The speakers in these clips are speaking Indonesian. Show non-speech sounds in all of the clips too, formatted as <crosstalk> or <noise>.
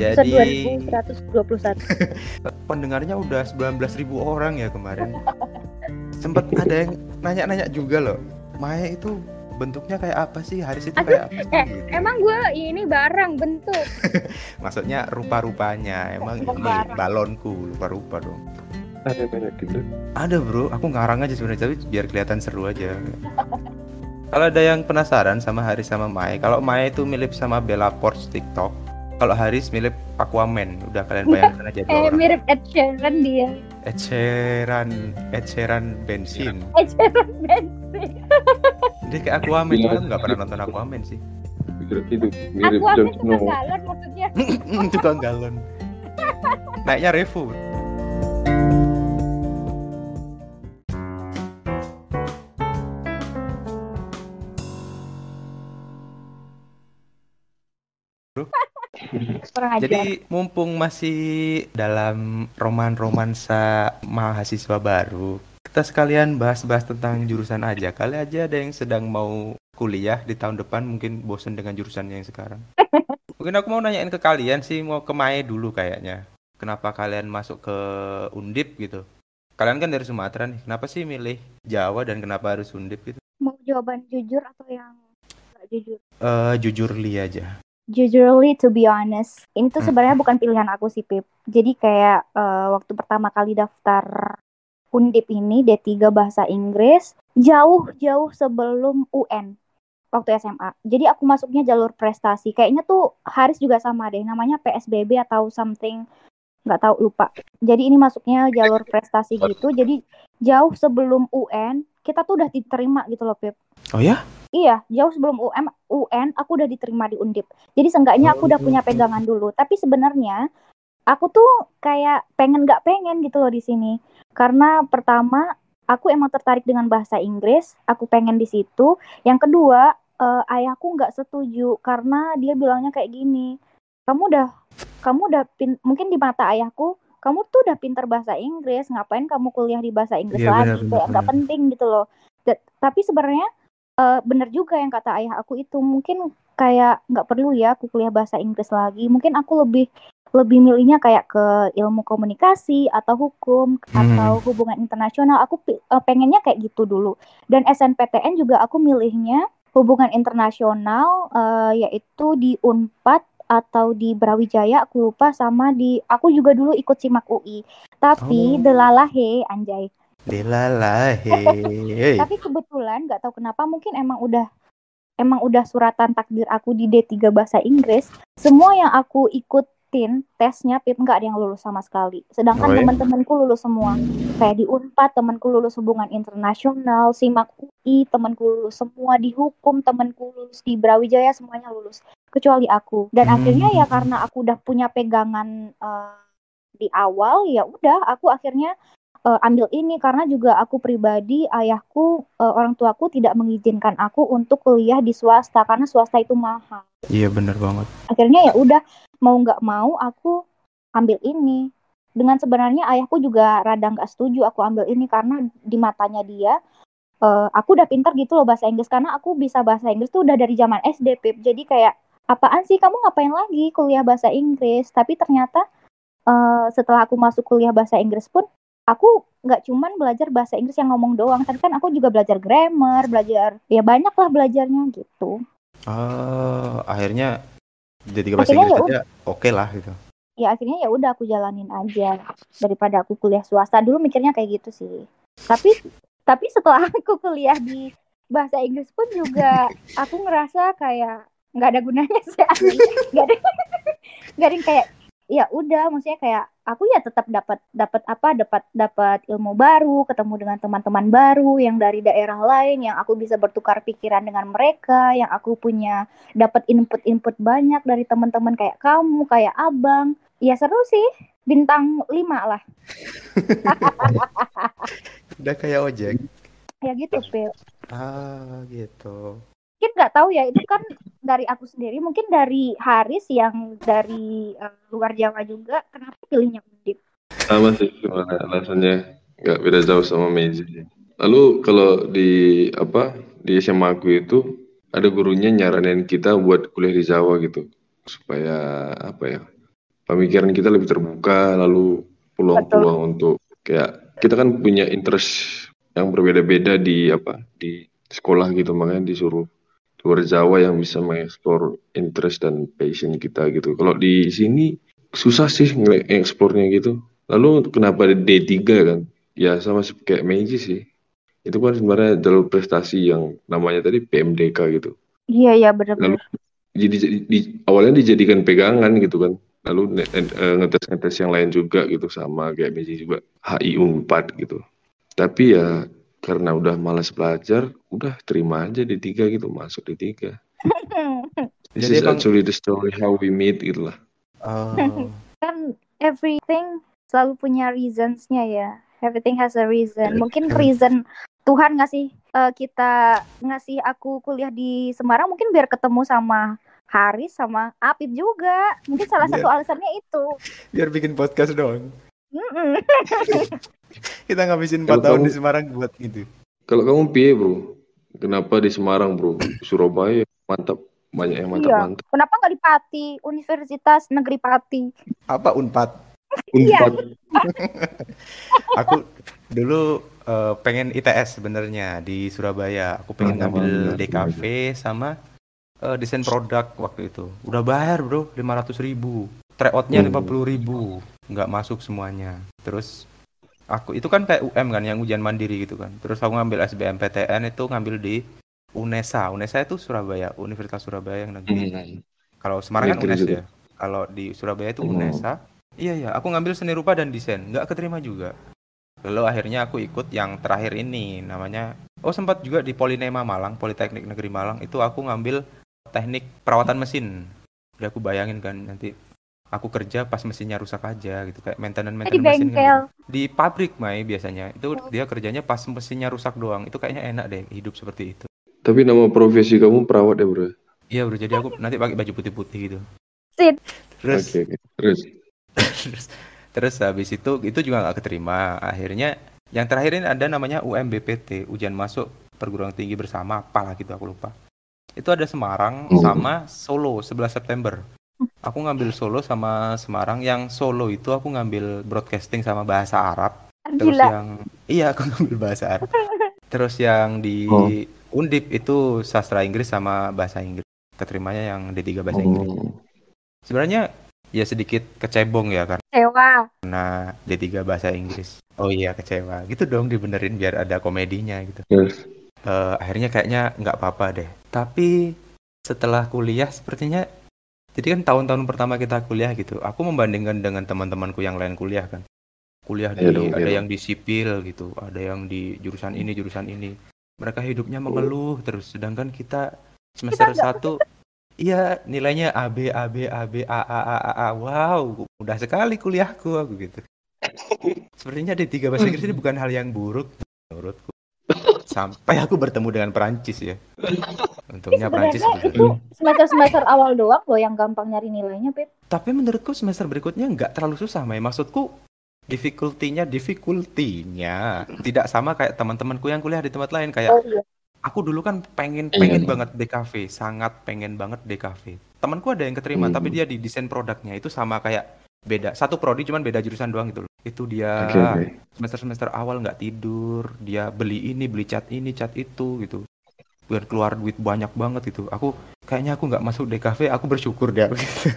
Jadi 2121. <laughs> pendengarnya udah 19.000 orang ya kemarin. <laughs> Sempet ada yang nanya-nanya juga loh. Maya itu bentuknya kayak apa sih? Haris itu Aduh, kayak apa sih? Eh, Gitu. emang gue ini barang bentuk. <laughs> Maksudnya rupa-rupanya. Emang Bukan ini barang. balonku rupa-rupa dong. Ada banyak gitu. Ada bro, aku ngarang aja sebenarnya tapi biar kelihatan seru aja. Kalau ada yang penasaran sama Haris sama Mai, kalau Mai itu mirip sama Bella Poarch TikTok, kalau Haris mirip Aquaman, udah kalian bayangkan aja dua Eh, orang. mirip Ed Sheeran dia. Ed Sheeran, Ed Sheeran bensin. Ed Sheeran bensin. <laughs> Dia kayak Aquaman, Iya. cuma aku nggak pernah nonton Aquaman sih. Itu mirip Aku Jon ambil Snow. tukang galon maksudnya. <laughs> Tukang galon. Naiknya Revo. Kurang ajar. Jadi mumpung masih dalam roman romansa mahasiswa baru, kita sekalian bahas-bahas tentang jurusan aja. Kali aja ada yang sedang mau kuliah di tahun depan mungkin bosen dengan jurusannya yang sekarang. <laughs> Mungkin aku mau nanyain ke kalian sih, mau ke Mae dulu kayaknya. Kenapa kalian masuk ke Undip gitu? Kalian kan dari Sumatera nih, kenapa sih milih Jawa dan kenapa harus Undip gitu? Mau jawaban jujur atau yang nggak jujur? Eh jujur li aja. Jujurly to be honest, ini tuh Hmm. sebenarnya bukan pilihan aku sih Pip. Jadi kayak eh, waktu pertama kali daftar Undip ini D3 bahasa Inggris jauh-jauh sebelum UN waktu SMA. Jadi aku masuknya jalur prestasi. Kayaknya tuh Haris juga sama deh, namanya PSBB atau something nggak tahu lupa. Jadi ini masuknya jalur prestasi gitu. Jadi jauh sebelum UN kita tuh udah diterima gitu loh Pip. Oh ya? Iya, jauh sebelum UM, UN aku udah diterima di Undip. Jadi seenggaknya aku udah punya pegangan dulu. Tapi sebenarnya aku tuh kayak pengen nggak pengen gitu loh di sini. Karena pertama aku emang tertarik dengan bahasa Inggris, aku pengen di situ. Yang kedua, eh, ayahku nggak setuju karena dia bilangnya kayak gini. Kamu udah kamu udah pin, mungkin di mata ayahku kamu tuh udah pinter bahasa Inggris, ngapain kamu kuliah di bahasa Inggris Iya, lagi? Kayak nggak penting gitu loh. Tapi sebenarnya eh, bener juga yang kata ayah aku itu. Mungkin kayak nggak perlu ya aku kuliah bahasa Inggris lagi. Mungkin aku lebih lebih milihnya kayak ke ilmu komunikasi atau hukum Hmm. atau hubungan internasional. Aku eh, pengennya kayak gitu dulu. Dan SNPTN juga aku milihnya hubungan internasional eh, yaitu di Unpad atau di Brawijaya aku lupa sama di aku juga dulu ikut simak UI tapi Oh. delalahe anjay Delalahe. tapi kebetulan nggak tahu kenapa mungkin emang udah emang udah suratan takdir aku di D3 bahasa Inggris semua yang aku ikutin tesnya Pip nggak ada yang lulus sama sekali sedangkan Oh, ya? teman-temanku lulus semua kayak di Unpad temanku lulus hubungan internasional simak UI temanku lulus semua di hukum temanku lulus di Brawijaya semuanya lulus kecuali aku dan Hmm. akhirnya ya karena aku udah punya pegangan eh, di awal ya udah aku akhirnya eh, ambil ini karena juga aku pribadi ayahku eh, orang tuaku tidak mengizinkan aku untuk kuliah di swasta karena swasta itu mahal. Iya bener banget. akhirnya ya udah mau nggak mau aku ambil ini. Dengan sebenarnya ayahku juga rada nggak setuju aku ambil ini karena di matanya dia eh, aku udah pinter gitu loh bahasa Inggris. Karena aku bisa bahasa Inggris tuh udah dari zaman SD Pip. Jadi kayak apaan sih? Kamu ngapain lagi kuliah bahasa Inggris? Tapi ternyata eh, setelah aku masuk kuliah bahasa Inggris pun aku nggak cuman belajar bahasa Inggris yang ngomong doang tapi kan aku juga belajar grammar belajar ya banyak lah belajarnya gitu. Oh, akhirnya jadi bahasa Akhirnya Inggris ya aja oke lah gitu. ya akhirnya ya udah aku jalanin aja daripada aku kuliah swasta. Dulu mikirnya kayak gitu sih. Tapi tapi setelah <laughs> aku kuliah di bahasa Inggris pun juga aku ngerasa kayak nggak ada gunanya sih <laughs> nggak ada <laughs> nggak ada yang kayak ya udah maksudnya kayak aku ya tetap dapat dapat apa dapat dapat ilmu baru ketemu dengan teman-teman baru yang dari daerah lain yang aku bisa bertukar pikiran dengan mereka yang aku punya dapat input-input banyak dari teman-teman kayak kamu kayak abang ya seru sih bintang 5 lah <laughs> Udah kayak ojek. ya gitu Pil Ah, gitu. mungkin nggak tahu ya itu kan dari aku sendiri mungkin dari Haris yang dari eh, luar Jawa juga kenapa pilihnya Undip? Sama sih sebenarnya alasannya nggak beda jauh sama Mezi. Lalu kalau di apa di SMA aku itu ada gurunya nyaranin kita buat kuliah di Jawa gitu. Supaya apa ya pemikiran kita lebih terbuka lalu peluang-peluang untuk kayak kita kan punya interest yang berbeda-beda di apa di sekolah gitu makanya disuruh luar Jawa yang bisa mengeksplor interest dan passion kita gitu. Kalau di sini susah sih ngeksplornya gitu. Lalu kenapa D3 kan? Ya sama kayak Meiji sih. Itu kan sebenarnya jalur prestasi yang namanya tadi PMDK gitu. Iya iya benar-benar. Jadi di, awalnya dijadikan pegangan gitu kan. Lalu uh, ngetes-ngetes yang lain juga gitu sama kayak Meiji juga HI Unpad gitu. Tapi ya karena udah malas belajar, udah terima aja di tiga gitu, masuk di tiga. <laughs> This Jadi is emang... actually the story how we meet gitu lah. Oh. <laughs> kan everything selalu punya reasonsnya ya. Everything has a reason. Mungkin reason Tuhan ngasih uh, kita ngasih aku kuliah di Semarang mungkin biar ketemu sama Haris sama Apip juga. Mungkin salah <laughs> biar, satu alasannya itu. Biar bikin podcast dong. <laughs> Kita ngabisin 4 tahun kamu, di Semarang buat itu. Kalau kamu piye, Bro? Kenapa di Semarang, Bro? Surabaya mantap, banyak yang mantap-mantap. Iya. Kenapa nggak di Pati, Universitas Negeri Pati? Apa Unpad? <laughs> Unpad. <laughs> Aku dulu uh, pengen ITS sebenarnya di Surabaya. Aku pengen oh, ngambil DKV sama uh, desain produk waktu itu. Udah bayar, Bro, 500 ribu. Tryoutnya lima puluh ribu, nggak masuk semuanya. Terus aku itu kan kayak UM kan yang ujian mandiri gitu kan. Terus aku ngambil SBMPTN itu ngambil di UNESA. UNESA itu Surabaya Universitas Surabaya yang negeri. Hmm. kalau Semarang kan UNES ya. kalau di Surabaya itu hmm. UNESA. Iya iya. Aku ngambil seni rupa dan desain. Nggak keterima juga. Lalu akhirnya aku ikut yang terakhir ini namanya oh sempat juga di Polinema Malang Politeknik Negeri Malang. Itu aku ngambil teknik perawatan mesin. Udah aku bayangin kan nanti aku kerja pas mesinnya rusak aja gitu kayak maintenance maintenance di mesin kan, gitu. di pabrik Mai biasanya. Itu oh. dia kerjanya pas mesinnya rusak doang. Itu kayaknya enak deh hidup seperti itu. Tapi nama profesi kamu perawat ya bro? Iya bro. Jadi aku nanti pakai baju putih-putih gitu. Sit. terus. Okay, terus? Terus. Terus habis itu itu juga nggak keterima. Akhirnya yang terakhir ini ada namanya UMBPT ujian masuk perguruan tinggi bersama. Apalah gitu aku lupa. Itu ada Semarang hmm. sama Solo 11 September Aku ngambil Solo sama Semarang. Yang Solo itu aku ngambil broadcasting sama bahasa Arab. Terus Gila. yang iya aku <laughs> ngambil bahasa Arab. Terus yang di oh. Undip itu sastra Inggris sama bahasa Inggris. Keterimanya yang D3 bahasa oh. Inggris. Sebenarnya ya sedikit kecebong ya karena kecewa. Nah, D3 bahasa Inggris. Oh iya kecewa. Gitu dong dibenerin biar ada komedinya gitu. Yes. Uh, akhirnya kayaknya nggak apa-apa deh. Tapi setelah kuliah sepertinya jadi kan tahun-tahun pertama kita kuliah gitu, aku membandingkan dengan teman-temanku yang lain kuliah kan. Kuliah di, ya, ada ya. yang di sipil gitu, ada yang di jurusan ini, jurusan ini. Mereka hidupnya mengeluh terus, sedangkan kita semester satu, iya nilainya A B A B A B A A A A, A. wow, mudah sekali kuliahku aku gitu. <laughs> Sepertinya di tiga bahasa Inggris ini bukan hal yang buruk menurutku sampai aku bertemu dengan Perancis ya. Untungnya Perancis itu semester-semester awal doang loh yang gampang nyari nilainya, Pip. Tapi menurutku semester berikutnya nggak terlalu susah, Mai. Maksudku difficulty-nya difficulty-nya tidak sama kayak teman-temanku yang kuliah di tempat lain kayak oh, iya. Aku dulu kan pengen iya, pengen iya. banget DKV, sangat pengen banget DKV. Temanku ada yang keterima, hmm. tapi dia di desain produknya itu sama kayak beda. Satu prodi cuman beda jurusan doang gitu loh. Itu dia okay, okay. semester semester awal nggak tidur dia beli ini beli cat ini cat itu gitu. Biar keluar duit banyak banget gitu. Aku kayaknya aku nggak masuk DKV aku bersyukur deh. Gitu.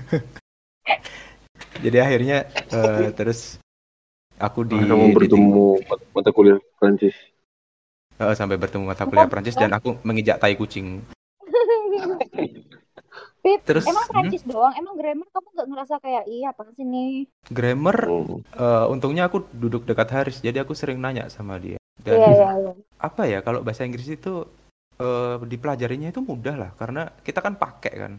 <laughs> jadi akhirnya uh, terus aku di kamu bertemu di, mata kuliah Prancis. Uh, sampai bertemu mata kuliah Prancis dan aku menginjak tai kucing Pip, Terus, emang Prancis hmm? doang? Emang grammar kamu gak ngerasa kayak iya apa sih nih? Grammar, oh. uh, untungnya aku duduk dekat Haris, jadi aku sering nanya sama dia. Dan yeah, yeah, yeah. apa ya kalau bahasa Inggris itu uh, dipelajarinya itu mudah lah, karena kita kan pakai kan.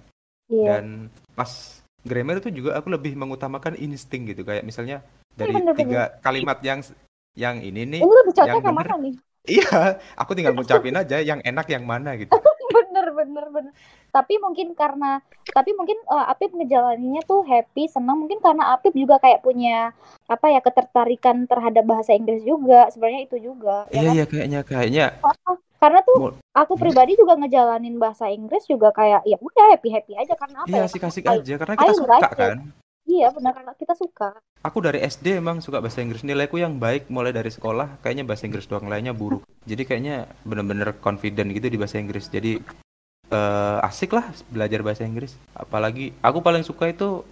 Yeah. Dan pas grammar itu juga aku lebih mengutamakan insting gitu, kayak misalnya dari bener, tiga bener. kalimat yang yang ini nih, ini yang bener, nih? Iya, aku tinggal ngucapin aja yang enak yang mana gitu. <laughs> bener bener bener. Tapi mungkin karena tapi mungkin uh, Apip ngejalaninnya tuh happy senang. Mungkin karena Apip juga kayak punya apa ya ketertarikan terhadap bahasa Inggris juga. Sebenarnya itu juga ya iya kan? iya kayaknya kayaknya. Karena tuh aku pribadi juga ngejalanin bahasa Inggris juga kayak ya udah happy happy aja. Karena apa iya ya? asik asik aja. Karena kita suka kan iya benar karena kita suka Aku dari SD emang suka bahasa Inggris. Nilaiku yang baik mulai dari sekolah kayaknya bahasa Inggris doang lainnya buruk. Jadi kayaknya bener-bener confident gitu di bahasa Inggris. Jadi eh, asik lah belajar bahasa Inggris. Apalagi aku paling suka itu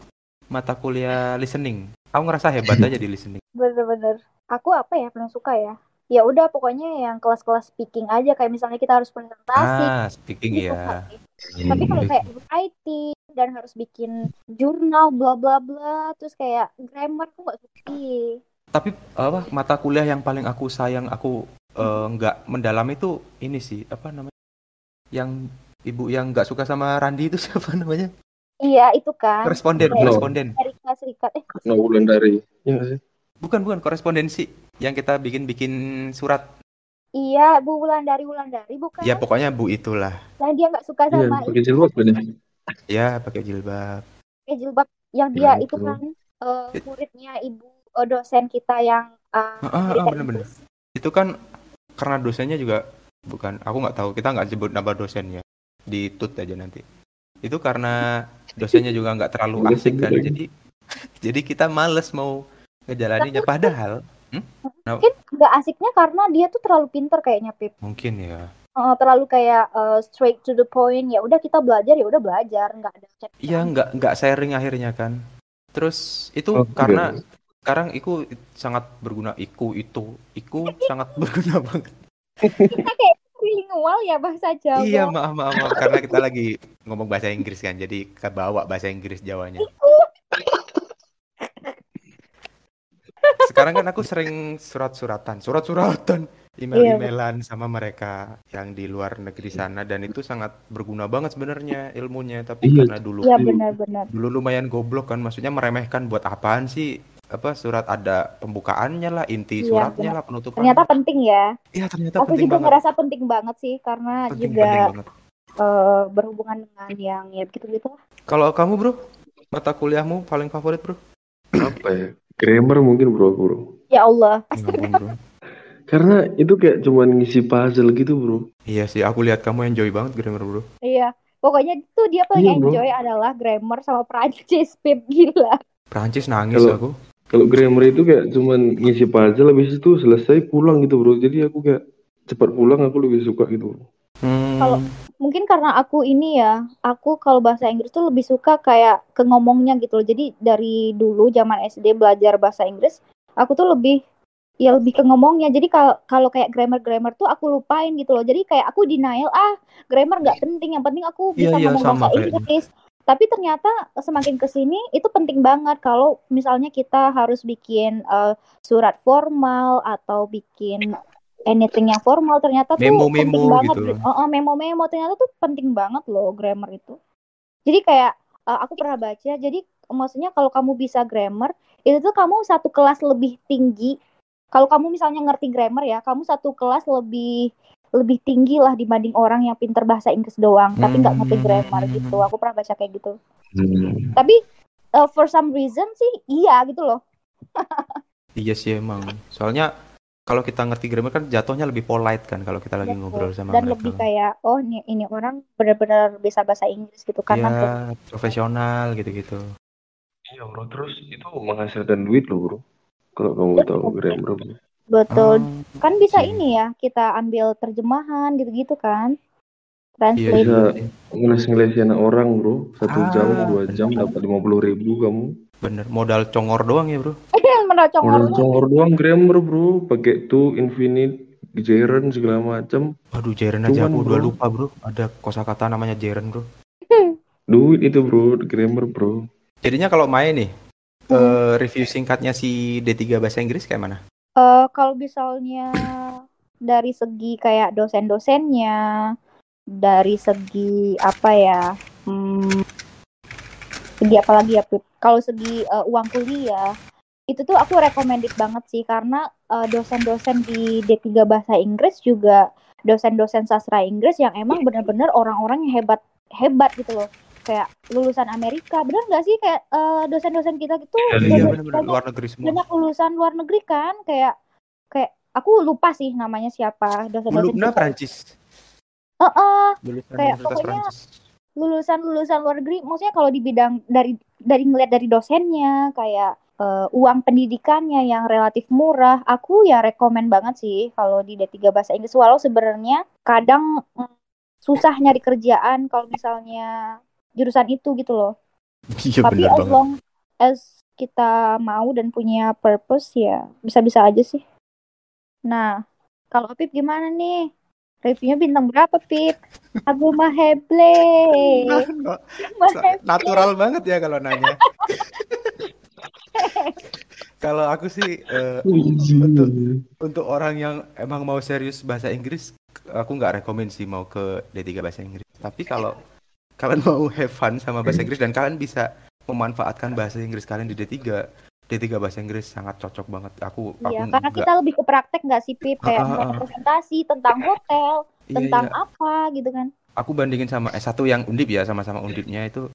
mata kuliah listening. Aku ngerasa hebat aja di listening. bener-bener aku apa ya paling suka ya ya udah pokoknya yang kelas-kelas speaking aja kayak misalnya kita harus presentasi Ah, speaking gitu ya. kan. Tapi kalau kayak writing dan harus bikin jurnal bla bla bla terus kayak grammar aku nggak suka Tapi apa mata kuliah yang paling aku sayang aku eh, nggak mendalam itu ini sih apa namanya? Yang ibu yang nggak suka sama Randi itu <laughs> siapa namanya? iya itu kan Koresponden, Kayak koresponden. Amerika Serikat eh No bulan dari. Iya sih? Bukan, bukan korespondensi yang kita bikin-bikin surat. Iya Bu Wulandari Wulandari bukan Ya pokoknya Bu itulah. yang dia nggak suka Iya, sama pakai jilbab kan ya? Ya pakai jilbab. pakai jilbab yang dia Ya, itu itu. kan eh, muridnya ibu eh, dosen kita yang eh, Ah, ah, cerita ah, bener-bener. Itu kan karena dosennya juga bukan, aku nggak tahu. Kita nggak sebut nama dosennya. Di tut aja nanti. Itu karena dosennya juga nggak terlalu asik kan. Jadi <laughs> jadi kita males mau ngejalaninnya. Padahal hmm? Nah, mungkin nggak asiknya karena dia tuh terlalu pinter kayaknya Pip mungkin ya. Eh, terlalu kayak eh, straight to the point ya udah kita belajar ya udah belajar nggak ada chat Iya nggak nggak sharing akhirnya kan. Terus itu Oh, karena iya. sekarang iku sangat berguna. Iku itu iku sangat <laughs> berguna banget. kita kayak bilingual ya bahasa Jawa Iya maaf maaf maaf karena kita lagi ngomong bahasa Inggris kan jadi kebawa bahasa Inggris Jawanya. Sekarang kan aku sering surat-suratan, surat-suratan, Iya, email-emailan sama mereka yang di luar negeri sana dan itu sangat berguna banget sebenarnya ilmunya tapi Iya. karena dulu Iya benar-benar. dulu lumayan goblok kan maksudnya meremehkan buat apaan sih apa surat ada pembukaannya lah inti Iya, suratnya benar. lah penutupan. Ternyata penting ya. Iya ternyata aku penting juga banget. ngerasa penting banget sih karena penting juga penting banget. eh, berhubungan dengan yang ya begitu gitu kalau kamu bro mata kuliahmu paling favorit bro? Apa ya? Grammar mungkin bro, bro. ya Allah bro Karena itu kayak cuman ngisi puzzle gitu bro. iya sih aku lihat kamu enjoy banget grammar bro iya pokoknya itu dia paling Iya, bro. enjoy adalah grammar sama Prancis Pip gila Prancis nangis Kalau- aku Kalau grammar itu kayak cuman ngisi puzzle habis itu selesai pulang gitu bro. Jadi aku kayak cepat pulang aku lebih suka gitu. Bro. Hmm, Kalau- mungkin karena aku ini ya aku kalau bahasa Inggris tuh lebih suka kayak ke ngomongnya gitu loh. Jadi dari dulu zaman SD belajar bahasa Inggris aku tuh lebih ya lebih ke ngomongnya. Jadi kalau kalau kayak grammar grammar tuh aku lupain gitu loh. Jadi kayak aku denial ah grammar nggak penting yang penting aku Iya, bisa iya, ngomong sama bahasa kayaknya. Inggris. Tapi ternyata semakin ke sini itu penting banget. Kalau misalnya kita harus bikin eh, surat formal atau bikin anything yang formal ternyata tuh Memo-memo penting banget gitu. Oh, oh, memo-memo ternyata tuh penting banget loh grammar itu. Jadi kayak eh, aku pernah baca jadi maksudnya kalau kamu bisa grammar itu tuh kamu satu kelas lebih tinggi. Kalau kamu misalnya ngerti grammar ya kamu satu kelas lebih lebih tinggi lah dibanding orang yang pinter bahasa Inggris doang tapi nggak ngerti Hmm. grammar gitu. Aku pernah baca kayak gitu. Tapi uh, for some reason sih iya gitu loh. <laughs> Iya sih emang. Soalnya kalau kita ngerti grammar kan jatuhnya lebih polite kan kalau kita lagi Betul. ngobrol sama dan mereka lebih kayak oh ini ini orang benar-benar bisa bahasa Inggris gitu karena ya profesional gitu-gitu Iya bro, terus itu menghasilkan duit loh bro. Kalau kamu tahu grammar bro. betul Oh, kan bisa oke. ini ya kita ambil terjemahan gitu-gitu kan iya translate Bisa iya. ngeles-ngelesin orang bro. Satu jam, Ah, dua jam dapat lima puluh ribu kamu. Bener modal congor doang ya bro menocong Modal orang congor doang grammar bro. Pakai to, infinite, gerund segala macam. Waduh, Jaren aja aku udah lupa bro. Ada kosakata namanya Jaren bro. Duit itu bro, grammar bro. Jadinya kalau main nih, Hmm. eh, review singkatnya si D3 bahasa Inggris kayak mana? Eh, kalau misalnya dari segi kayak dosen-dosennya, dari segi apa ya, hmm, segi apa lagi ya, Pip? Kalau segi eh, uang kuliah, itu tuh aku recommended banget sih karena eh, dosen-dosen di D3 bahasa Inggris juga dosen-dosen sastra Inggris yang emang bener-bener orang-orang yang hebat hebat gitu loh. Kayak lulusan Amerika, bener nggak sih kayak eh, dosen-dosen kita gitu Iya, Iya bener-bener banyak luar negeri semua. banyak lulusan luar negeri kan kayak kayak aku lupa sih namanya siapa dosen-dosen. Prancis. Heeh, Lulusan Kayak pokoknya- Prancis. Lulusan-lulusan luar negeri maksudnya kalau di bidang dari dari ngeliat dari dosennya kayak uh, uang pendidikannya yang relatif murah aku ya rekomen banget sih kalau di D3 bahasa Inggris. Walau sebenarnya kadang mm, susah nyari kerjaan kalau misalnya jurusan itu gitu loh. <laughs> Iya tapi as long as kita mau dan punya purpose ya bisa-bisa aja sih. Nah kalau Pip gimana nih reviewnya bintang berapa Pip aku mah heble natural banget ya kalau nanya. <laughs> Kalau aku sih eh, untuk untuk orang yang emang mau serius bahasa Inggris, aku nggak rekomen sih mau ke D3 bahasa Inggris. Tapi kalau kalian mau have fun sama bahasa Inggris dan kalian bisa memanfaatkan bahasa Inggris kalian di D3, D3 bahasa Inggris sangat cocok banget. Aku aku Iya, karena nggak kita lebih ke praktek nggak sih, Pip? Kayak Ah, ah, ah. presentasi tentang hotel, <laughs> iya tentang iya. apa gitu kan. Aku bandingin sama S1 yang Undip ya, sama-sama Undipnya itu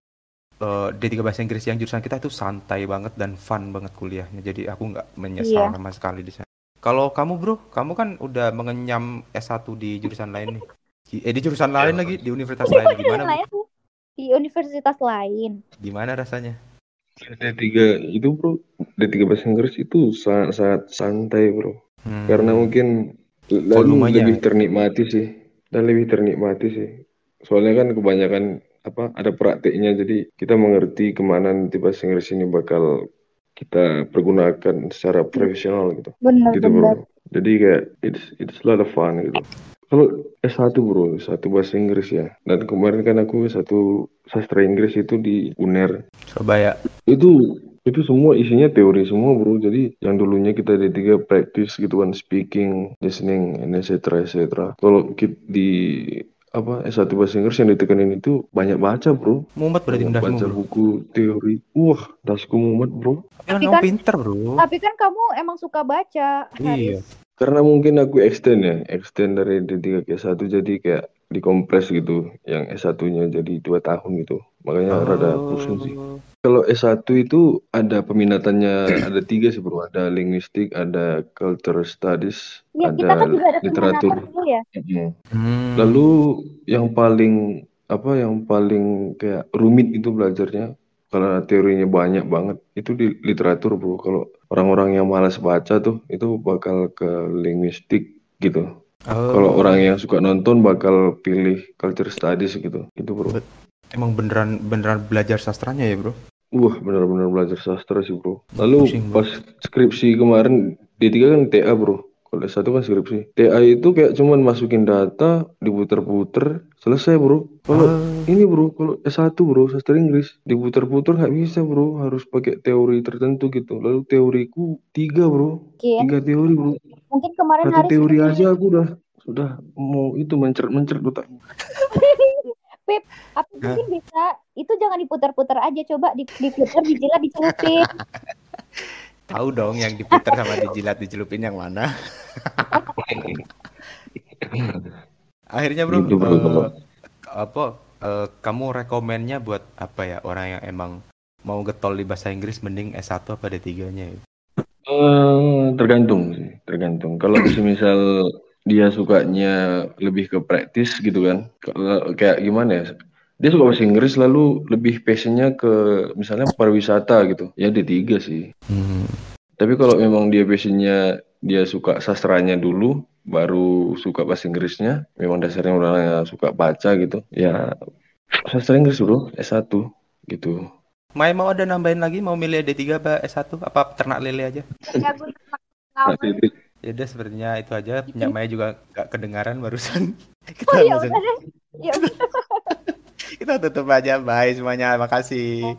eh, D3 bahasa Inggris yang jurusan kita itu santai banget dan fun banget kuliahnya. Jadi aku nggak menyesal Iya. sama sekali di sana. Kalau kamu bro, kamu kan udah mengenyam S1 di jurusan lain nih. Di- Eh di jurusan lain lagi, di universitas lain. Gimana? Di universitas lain. Gimana rasanya? D3 itu bro, D3 bahasa Inggris itu sangat sangat santai bro. Hmm, Karena mungkin lalu Volumenya. lebih ternikmati sih, dan lebih ternikmati sih. Soalnya kan kebanyakan apa ada prakteknya, jadi kita mengerti ke mana nanti bahasa Inggris ini bakal kita pergunakan secara profesional gitu. Bener gitu bro. Jadi kayak it's it's a lot of fun gitu. Kalau S1 bro, S1 bahasa Inggris ya. Dan kemarin kan aku S1 sastra Inggris itu di UNER. Surabaya. Itu itu semua isinya teori semua bro. Jadi yang dulunya kita di tiga practice gitu kan speaking, listening, and etc etc. Kalau ki- di apa S1 bahasa Inggris yang ditekanin itu banyak baca bro. Mumet berarti dasmu baca bro. buku teori. Wah, dasku mumet bro. Tapi kamu kan- pinter bro. Tapi kan kamu emang suka baca, Iya. Haris. Karena mungkin aku extend ya, extend dari D3 ke S1 jadi kayak dikompres gitu, yang S1-nya jadi dua tahun gitu. Makanya rada pusing sih. Oh. Kalau S1 itu ada peminatannya, ada tiga sih bro, ada linguistik, ada culture studies, Ya, kita ada kan juga ada literatur. ya. Mm. Hmm. Lalu yang paling apa yang paling kayak rumit itu belajarnya karena teorinya banyak banget itu di literatur bro. Kalau orang-orang yang malas baca tuh itu bakal ke linguistik gitu. Oh. Kalau orang yang suka nonton bakal pilih culture studies gitu. Itu bro. Emang beneran beneran belajar sastranya ya bro? Wah benar-benar belajar sastra sih bro. Lalu Pusing, bro. pas skripsi kemarin D3 kan TA bro. Kalau S1 kan skripsi. TA itu kayak cuman masukin data, diputer-puter, selesai bro. Kalau Oh. ini bro, kalau S1 bro, sastra Inggris, diputer-puter nggak bisa bro, harus pakai teori tertentu gitu. Lalu teoriku tiga bro, Mungkin, tiga teori bro. mungkin kemarin Satu Haris teori aja aku udah sudah mau itu mencret-mencret otak. <laughs> Pip, apa mungkin bisa itu jangan diputar-putar aja coba di- diputar dijilat dicelupin <laughs> Tahu dong yang diputar sama dijilat dicelupin yang mana? <laughs> Akhirnya bro, Gitu, bro. eh, apa eh, kamu rekomennya buat apa ya orang yang emang mau getol di bahasa Inggris mending S1 apa D3-nya ya? Eh, tergantung sih, tergantung. Kalau <coughs> semisal dia sukanya lebih ke praktis gitu kan, kalau kayak gimana ya? Dia suka bahasa Inggris lalu lebih passionnya ke misalnya pariwisata gitu, ya D3 sih. Hmm. Tapi kalau memang dia passionnya dia suka sastranya dulu, baru suka bahasa Inggrisnya, memang dasarnya orangnya suka baca gitu, ya sastra Inggris bro, S1 gitu. Mai mau ada nambahin lagi mau milih D3 apa S1 apa ternak lele aja? ya Nah, Ya udah sepertinya itu aja. Punya Maya juga gak kedengaran barusan. <laughs> Kita oh ya langsung- udah deh ya udah <laughs> kita tutup aja. Bye semuanya. Makasih.